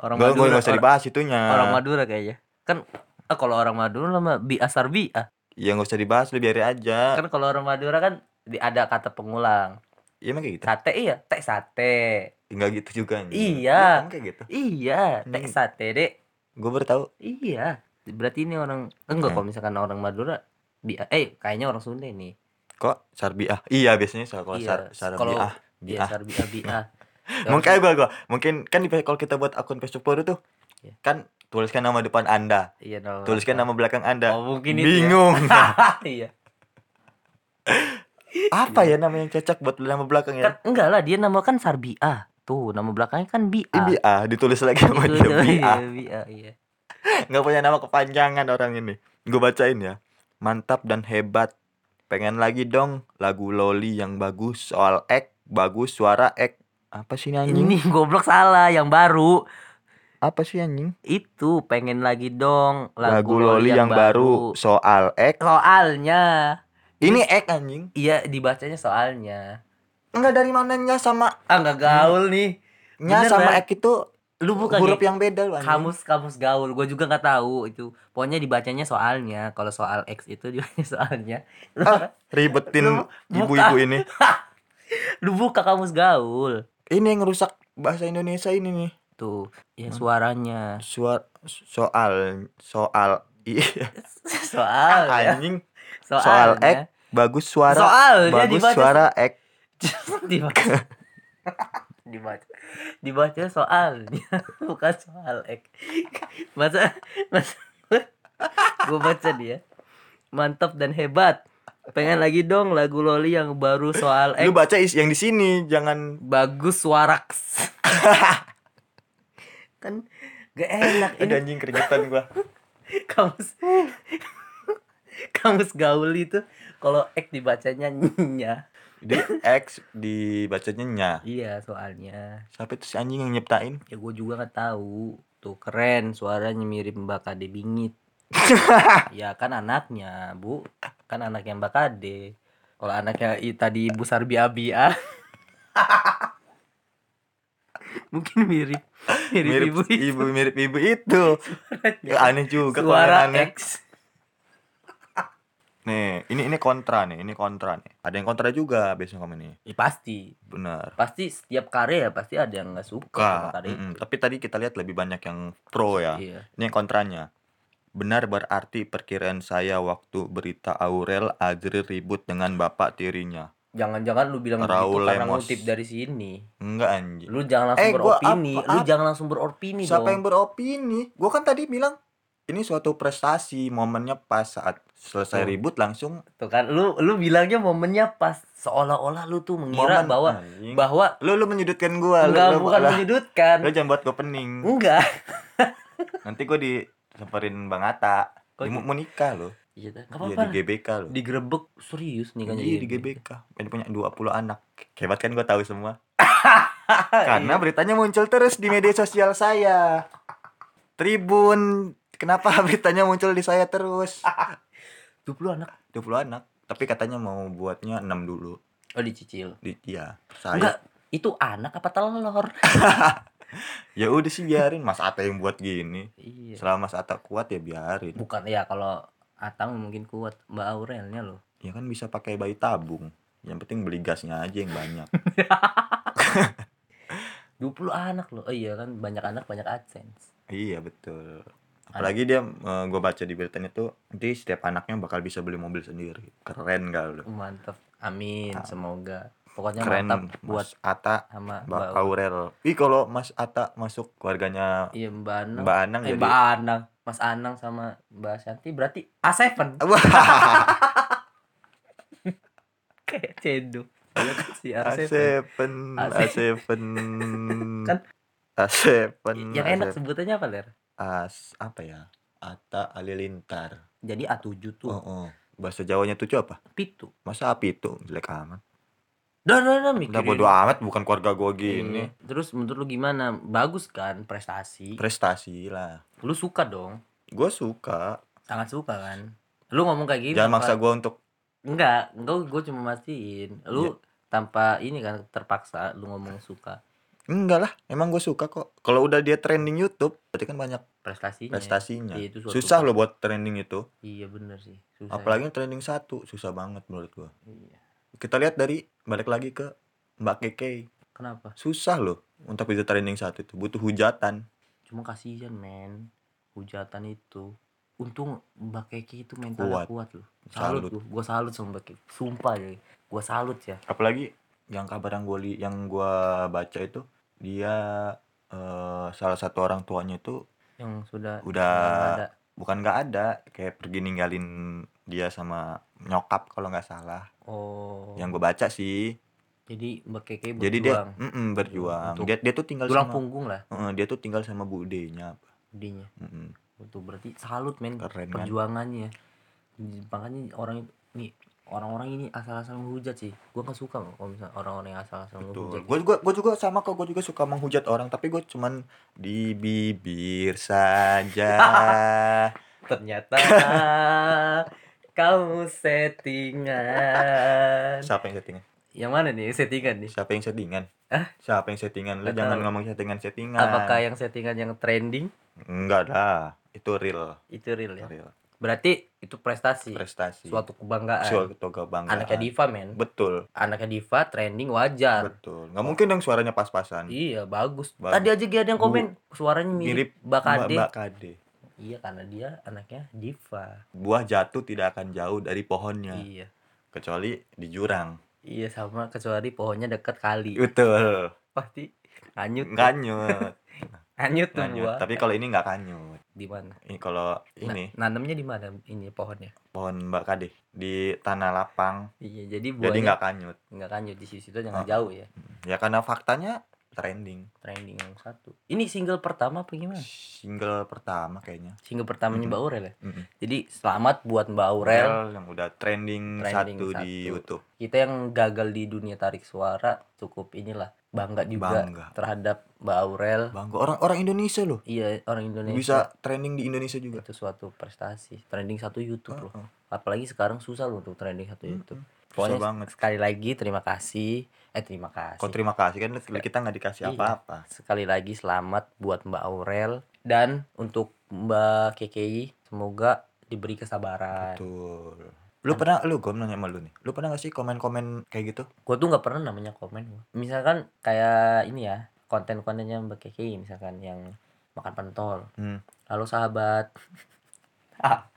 A: orang
B: Gue gue nggak usah
A: orang,
B: dibahas itunya.
A: orang Madura kayaknya kan ah, kalau orang Madura mah bi asar bi ah
B: Ya nggak usah dibahas, lu biarin aja.
A: kan kalau orang Madura kan di, ada kata pengulang
B: emang kayak gitu
A: Sate iya, teh sate.
B: enggak gitu juga anjing.
A: Iya.
B: emang kayak gitu
A: Iya, teh
B: Hmm.
A: sate, Dek.
B: gue baru tahu
A: Iya. Berarti ini orang enggak
B: Hmm.
A: kalau misalkan orang Madura bi eh kayaknya orang Sunda nih.
B: kok sarbiah iya biasanya kalau
A: Iya,
B: sar
A: kalau-
B: sarbiah
A: Iya,
B: biah
A: sarbiah biah. (laughs)
B: mungkin gua gua mungkin kan di kalau kita buat akun Facebook baru tuh
A: Iya.
B: kan tuliskan nama depan anda
A: Iya, nama
B: tuliskan nama belakang anda
A: Oh, mungkin itu. ya.
B: bingung (laughs)
A: iya. (laughs)
B: apa ya nama yang cocok buat nama belakang
A: Kan
B: ya
A: enggak lah, dia nama kan Sarbiah. Tuh, nama belakangnya kan Bia.
B: ah ditulis lagi sama dia Bia.
A: iya, Bia, iya.
B: nggak punya nama kepanjangan orang ini. Gue bacain ya. Mantap dan hebat. Pengen lagi dong lagu loli yang bagus soal ek bagus suara ek apa sih ini anjing?
A: Ini goblok salah yang baru.
B: apa sih anjing?
A: Itu pengen lagi dong
B: lagu, loli yang, baru soal ek
A: Soalnya
B: ini ek anjing
A: iya dibacanya soalnya.
B: enggak dari mananya sama
A: Ah enggak gaul nih.
B: nya
A: Bener,
B: sama ek itu
A: Lu bukan
B: huruf
A: kayak
B: yang beda lu anjing.
A: kamus kamus gaul. Gue juga nggak tahu itu. Pokoknya dibacanya soalnya. Kalau soal X itu (laughs) dibacanya soalnya.
B: Ah, ribetin ibu-ibu ini (laughs)
A: Lu buka kamus gaul.
B: ini yang rusak bahasa Indonesia ini nih
A: Tuh, ya suaranya.
B: Suar soal soal iya (laughs)
A: Soal ya. Soalnya.
B: soal ek bagus suara
A: Soalnya
B: bagus
A: dibaca
B: suara ek. (laughs) (laughs)
A: Dibaca. Dibaca. Dibaca soalnya (laughs) bukan soal ek. Masa masa gue baca dia. Mantap dan hebat. Pengen lagi dong lagu loli yang baru soal
B: lu
A: ek
B: baca is yang di sini jangan.
A: Bagus suaraks kan gak enak ini.
B: anjing keringetan gua.
A: Kamus (laughs) kamus gaul itu kalau ek dibacanya nya.
B: Di X dibacanya nya.
A: Iya soalnya.
B: Siapa itu si anjing yang nyiptain?
A: Ya gue juga nggak tahu. Tuh keren suaranya mirip Mbak Kade bingit. (laughs) Ya kan anaknya bu. Kan anaknya Mbak Kade. Kalau anaknya i- tadi ibu Sarbi Abia (laughs) mungkin mirip. Mirip,
B: mirip
A: ibu
B: ibu mirip ibu itu. Ya, aneh juga
A: suara
B: aneh.
A: X
B: nih ini ini kontra nih ini kontra nih ada yang kontra juga biasanya komen nih
A: ya, pasti
B: benar
A: pasti setiap karya pasti ada yang nggak suka sama karya
B: mm-mm.
A: itu.
B: tapi tadi kita lihat lebih banyak yang pro ya
A: iya
B: Ini yang kontranya. Benar berarti perkiraan saya waktu berita Aurel Azril ribut dengan bapak tirinya.
A: jangan-jangan lu bilang
B: Raul
A: gitu karena ngutip dari sini
B: Enggak anjing.
A: lu jangan langsung
B: Eh, gua
A: beropini
B: apa-
A: lu jangan langsung beropini
B: Siapa
A: dong
B: yang beropini? Gua kan tadi bilang ini suatu prestasi, momennya pas saat selesai
A: Tuh.
B: ribut langsung
A: Tuh kan lu lu bilangnya momennya pas seolah-olah lu tuh mengira
B: momen
A: bahwa
B: anjing.
A: bahwa
B: lu lu menyudutkan gua,
A: enggak
B: lu,
A: bukan
B: lah.
A: menyudutkan.
B: Lu jangan buat gua pening.
A: Enggak. (laughs)
B: Nanti gua disamperin Bang Atta.
A: Kok
B: Dia mau nikah loh.
A: Iya,
B: Iya
A: apa-apa.
B: di GBK loh.
A: Digerebek serius nih kan
B: Iya di GBK. Dia punya 20 anak. Hebat kan gua tahu semua. (laughs) Karena beritanya muncul terus di media sosial saya. Tribun, kenapa (laughs) beritanya muncul di saya terus?
A: 20 anak.
B: 20 anak. Tapi katanya mau buatnya 6 dulu.
A: Oh dicicil.
B: Di, iya, saya.
A: Enggak, itu anak apa telur? (laughs)
B: Ya udah sih biarin Mas Ata yang buat gini.
A: iya.
B: Selama Mas Ata kuat ya biarin.
A: Bukan ya kalau Atang mungkin kuat Mbak Aurelnya loh.
B: Ya kan bisa pakai bayi tabung. Yang penting beli gasnya aja yang banyak. (laughs) (laughs)
A: 20 anak loh. Oh iya kan banyak anak banyak AdSense.
B: iya betul. Apalagi dia gue baca di beritanya tuh nanti setiap anaknya bakal bisa beli mobil sendiri. Keren gak lu?
A: Mantap. Amin,
B: Ah.
A: semoga. Pokoknya
B: Keren
A: mantap buat
B: Mas Ata
A: sama
B: Mbak Aurel. Ih kalau Mas Ata masuk keluarganya
A: Iya Mbak Anang.
B: Mbak Anang
A: eh,
B: jadi
A: Mbak Anang, Mas Anang sama Mbak Shanti berarti A7
B: Wah, (laughs)
A: kayak cendol. Iya kan si A7.
B: A7,
A: A7.
B: A7.
A: Kan
B: A7.
A: Yang enak
B: A7.
A: sebutannya apa, Ler?
B: As apa ya? Ata Alilintar.
A: Jadi A7 tuh,
B: Oh, oh. Bahasa Jawanya tuh apa?
A: pitu.
B: Masa api itu jelek amat.
A: Dah, dah, dah
B: Udah
A: mikirin.
B: bodo amat bukan keluarga gua gini.
A: Iya. Terus menurut lu gimana? Bagus kan prestasi?
B: Prestasi lah.
A: Lu suka dong?
B: Gua suka.
A: Sangat suka kan? Lu ngomong kayak gitu.
B: Jangan maksa gua untuk
A: Enggak, enggak gue cuma mastiin. Lu
B: Iya.
A: tanpa ini kan terpaksa lu ngomong suka
B: enggak lah, emang gue suka kok. Kalau udah dia trending YouTube, berarti kan banyak
A: prestasinya.
B: prestasinya.
A: Iya, itu suatu
B: Susah loh buat trending itu.
A: Iya bener sih. Susah.
B: Apalagi trending satu, susah banget menurut gua.
A: Iya.
B: Kita lihat dari balik lagi ke Mbak Keke.
A: Kenapa?
B: Susah loh untuk bisa trending saat itu. Butuh hujatan.
A: Cuma kasihan men. Hujatan itu. Untung Mbak Keke itu mentalnya
B: Kuat.
A: kuat, loh. Salut,
B: Salut.
A: gua. Gua salut sama Mbak Keke. Sumpah ya. Gua salut ya.
B: Apalagi yang kabar yang gue yang gua baca itu dia eh, salah satu orang tuanya itu
A: Yang sudah
B: Udah.
A: nggak ada.
B: bukan nggak ada kayak pergi ninggalin dia sama nyokap kalau nggak salah.
A: Oh.
B: Yang gue baca sih.
A: Jadi Mbak Keke
B: Jadi dia
A: berjuang.
B: mm-mm, berjuang.
A: Untuk
B: Dia dia tuh tinggal
A: tulang
B: sama
A: punggung lah
B: Heeh, dia tuh tinggal sama budenya apa.
A: budenya.
B: Mm-mm.
A: Itu berarti salut men
B: Keren kan?
A: perjuangannya. Makanya orang ini orang-orang ini asal-asal menghujat sih. Gua nggak suka loh kalau misalnya orang-orang yang asal-asal menghujat.
B: Gue juga gue juga sama kok. Gue juga suka menghujat orang, tapi gue cuman di bibir saja. (laughs)
A: Ternyata (laughs) kamu settingan.
B: Siapa yang settingan?
A: Yang mana nih settingan nih?
B: Siapa yang settingan?
A: Hah?
B: Siapa yang settingan? Lu
A: Nggak
B: jangan ngomong settingan-settingan.
A: Apakah yang settingan yang trending
B: Enggak lah. Itu real.
A: itu real ya?
B: Real.
A: Berarti itu prestasi,
B: Prestasi.
A: suatu kebanggaan.
B: Suatu kebanggaan.
A: Anaknya Diva men.
B: Betul.
A: Anaknya Diva trending wajar.
B: Betul. Nggak mungkin dong suaranya pas-pasan.
A: Iya bagus.
B: Bagus.
A: Tadi aja gak ada yang komen suaranya mirip,
B: Mirip
A: Bakade.
B: Mbak Kade.
A: Iya karena dia anaknya Diva.
B: Buah jatuh tidak akan jauh dari pohonnya.
A: Iya.
B: Kecuali di jurang.
A: Iya sama kecuali pohonnya deket kali.
B: Betul.
A: Pasti kanyut.
B: Kanyut.
A: Kanyut (laughs) tuh.
B: Tapi kalau ini nggak kanyut.
A: Di mana?
B: Ini kalau
A: Na-
B: ini
A: nanamnya di mana ini pohonnya?
B: pohon Mbak Kade di tanah lapang.
A: Iya, jadi
B: Jadi
A: buahnya
B: nggak kanyut.
A: nggak kanyut di situ jangan
B: Ah.
A: jauh ya.
B: Ya karena faktanya trending.
A: Trending yang satu. Ini single pertama apa gimana?
B: Single pertama kayaknya.
A: Single pertamanya
B: Mm-mm.
A: Mbak Aurel ya.
B: Mm-mm.
A: Jadi selamat buat Mbak Aurel.
B: yang udah trending,
A: Trending
B: satu,
A: satu.
B: di YouTube.
A: Kita yang gagal di dunia tarik suara cukup inilah bangga juga
B: Bangga.
A: terhadap Mbak Aurel.
B: Bangga orang orang Indonesia loh.
A: Iya orang Indonesia.
B: Bisa trending di Indonesia juga.
A: itu suatu prestasi. Trending satu YouTube loh.
B: Heeh.
A: Apalagi sekarang susah loh untuk trending satu. YouTube.
B: Susah
A: Pokoknya
B: banget.
A: sekali lagi terima kasih. Eh terima kasih.
B: Kok terima kasih kan kita nggak dikasih
A: Iya.
B: apa-apa.
A: Sekali lagi selamat buat Mbak Aurel dan untuk Mbak KKI semoga diberi kesabaran.
B: Betul. Lu pernah lu gue nanya sama lu nih. Lu pernah gak sih komen-komen kayak gitu?
A: Gue tuh nggak pernah namanya komen. Misalkan kayak ini ya konten-kontennya Mbak KKI misalkan yang makan pentol.
B: Hmm.
A: Halo sahabat. (laughs) ah,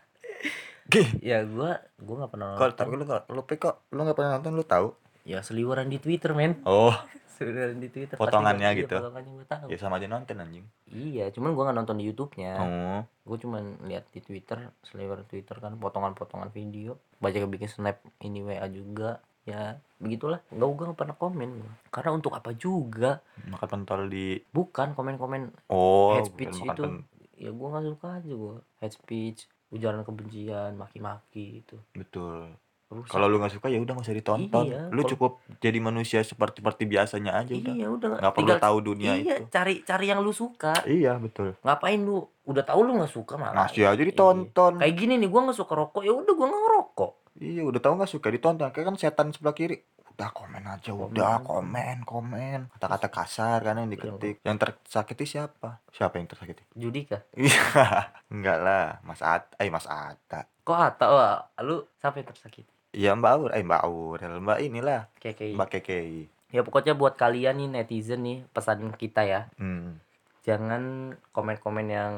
A: (laughs) ya gua gua nggak pernah nonton.
B: tapi lu lu kok lu nggak pernah nonton lu tahu?
A: Ya seliweran di Twitter men.
B: Oh, (laughs)
A: Seliweran di Twitter.
B: Potongannya
A: pasti gua-
B: gitu.
A: Iya, potongannya gua tahu.
B: ya sama aja nonton anjing.
A: Iya, cuman gua nggak nonton di YouTube-nya.
B: Oh,
A: Gue cuman lihat di Twitter, seliweran Twitter kan potongan-potongan video. Banyak bikin snap ini WA juga. Ya, begitulah. Enggak gua nggak pernah komen. Karena untuk apa juga?
B: makan pentol di
A: Bukan komen-komen
B: Oh,
A: Hate speech itu.
B: pen-
A: ya gua nggak suka aja gua. Hate speech, ujaran kebencian, maki-maki itu.
B: Betul.
A: Rusak.
B: Kalau lu nggak suka ya udah nggak usah ditonton.
A: Iya,
B: lu
A: kalau-
B: cukup jadi manusia seperti seperti biasanya aja udah.
A: iya, udah
B: Nggak perlu tahu dunia
A: iya,
B: itu.
A: cari cari yang lu suka.
B: Iya, betul.
A: Ngapain lu? Udah tahu lu nggak suka malah.
B: Masih aja ditonton.
A: Kayak gini nih, gua nggak suka rokok, ya udah gua nggak ngerokok.
B: Iya, udah tahu nggak suka ditonton. Kayak kan setan sebelah kiri. Udah komen aja,
A: Komen
B: udah komen, komen. Kata-kata kasar kan yang diketik. Yang tersakiti siapa? Siapa yang tersakiti?
A: Judika.
B: Iya, (laughs) enggak lah, Mas At, eh Mas Ata.
A: Kok Ata? Wah, lu siapa yang tersakiti?
B: Iya Mbak Aur, eh Mbak Aurel, Mbak inilah,
A: kayak
B: Mbak Kekei.
A: Ya pokoknya buat kalian nih netizen nih pesan kita ya.
B: Hmm,
A: Jangan komen-komen yang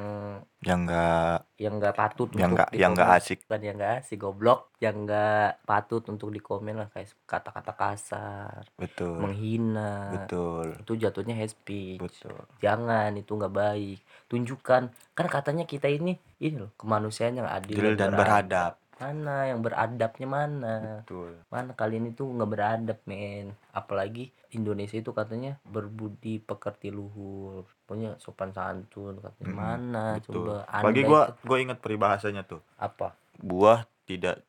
B: yang enggak,
A: yang nggak patut
B: yang
A: untuk
B: enggak, yang enggak asik.
A: Bukan yang nggak asik goblok, yang nggak patut untuk dikomen lah kayak kata-kata kasar,
B: Betul,
A: menghina.
B: betul,
A: Itu jatuhnya hate speech.
B: betul.
A: Jangan itu nggak baik. Tunjukkan kan katanya kita ini ini loh kemanusiaan yang adil
B: Adil dan beradab.
A: Mana yang beradabnya mana?
B: Betul.
A: Mana kalian itu nggak beradab men Apalagi Indonesia itu katanya berbudi pekerti luhur Pokoknya sopan santun katanya
B: Mm,
A: Mana
B: Betul.
A: coba
B: Bagi gua,
A: itu
B: gua ingat peribahasanya tuh.
A: Apa?
B: Buah tidak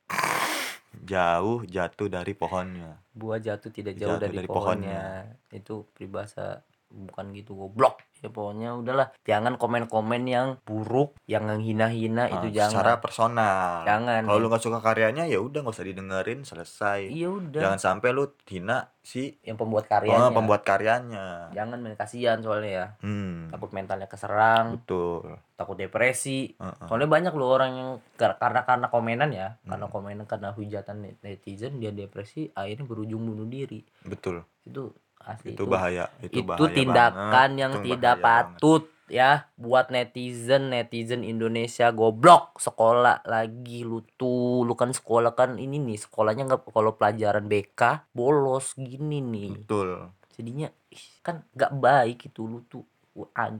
B: jauh jatuh dari pohonnya.
A: Buah jatuh tidak jauh
B: Jatuh
A: dari,
B: dari
A: pohonnya. Itu peribahasa bukan gitu goblok ya pokoknya udahlah jangan komen-komen yang buruk yang menghina-hina itu
B: Ah,
A: jangan
B: Secara personal.
A: Jangan.
B: Kalau lu nggak suka karyanya ya udah nggak usah didengerin, selesai.
A: iya udah
B: Jangan sampai lu hina si
A: yang pembuat
B: oh,
A: karyanya
B: pembuat karyanya.
A: jangan men kasihan soalnya ya
B: Hmm,
A: takut mentalnya keserang
B: betul.
A: takut depresi
B: Heeh.
A: Soalnya banyak loh orang yang kar- karena karena komenan ya, karena
B: Hmm.
A: komenan karena hujatan net- netizen dia depresi, akhirnya berujung bunuh diri.
B: Betul.
A: Itu Asli,
B: itu, bahaya itu,
A: itu
B: bahaya
A: tindakan
B: banget.
A: yang
B: Itu
A: tidak
B: bahaya banget.
A: patut ya buat netizen netizen Indonesia goblok. Sekolah lagi lu tuh lu kan sekolah kan ini nih sekolahnya nggak kalau pelajaran BK bolos gini nih.
B: Betul.
A: Jadinya ih, kan nggak baik itu lu tuh.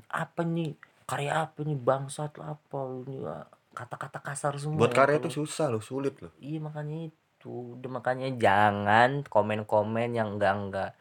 A: Apa nih karya apa nih bangsat lah apa lu nih ah, kata-kata kasar semua
B: buat
A: ya
B: karya itu susah loh sulit loh.
A: Iya makanya itu, udah makanya jangan komen-komen yang enggak-enggak.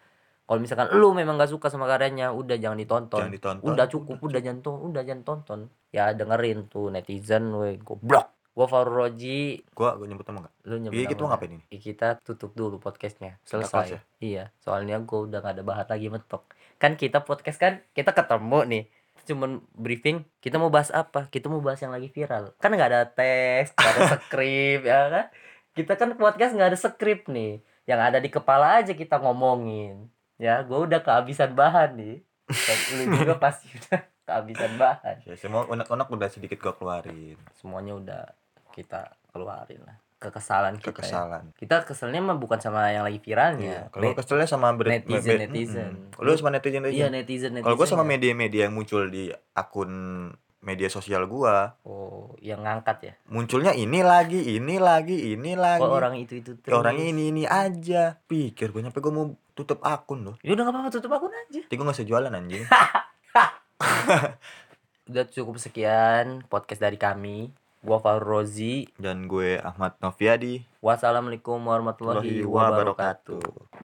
A: Kalau misalkan lu memang nggak suka sama karyanya, udah jangan ditonton.
B: jangan ditonton
A: Udah cukup, udah, jangan to- udah jangan tonton. Ya dengerin tuh netizen we goblok. Gua Farul Roji,
B: gua gua nyebut nama nggak
A: lu nyebut
B: iya gitu
A: nama
B: ngapain ini
A: nggak? Kita tutup dulu podcastnya.
B: Kita
A: Selesai.
B: ya?
A: Iya, soalnya gua udah gak ada bahan lagi mentok. Kan kita podcast kan, kita ketemu nih. Cuman briefing, kita mau bahas apa? Kita mau bahas yang lagi viral. Kan nggak ada teks, nggak ada (laughs) skrip, ya kan? Kita kan podcast nggak ada skrip nih. Yang ada di kepala aja kita ngomongin. Ya, gua udah kehabisan bahan nih. Dan lu juga (laughs) pasti udah kehabisan bahan.
B: ya semua unek-unek udah sedikit gua keluarin
A: Semuanya udah kita keluarin lah. Kekesalan kita. ya.
B: kekesalan
A: Kita keselnya mah bukan sama yang lagi
B: Iya.
A: viralnya.
B: Kalau keselnya sama ber-
A: netizen,
B: be- be-
A: netizen.
B: Kalau lu sama netizen
A: Iya
B: netizen.
A: netizen netizen.
B: Kalau gua sama media-media yang muncul di akun media sosial gua,
A: Oh, yang ngangkat ya.
B: munculnya ini lagi, ini lagi, ini lagi.
A: Kok orang itu itu
B: Ya, orang ini ini aja. Pikir gua nyampe gua mau tutup akun loh.
A: Ya udah nggak apa-apa tutup akun aja.
B: Tapi gua gak usah jualan anjing. (laughs)
A: Udah cukup sekian podcast dari kami. Gua Farul Rozi.
B: Dan gue Ahmad Noviadi.
A: Wassalamualaikum warahmatullahi
B: wabarakatuh.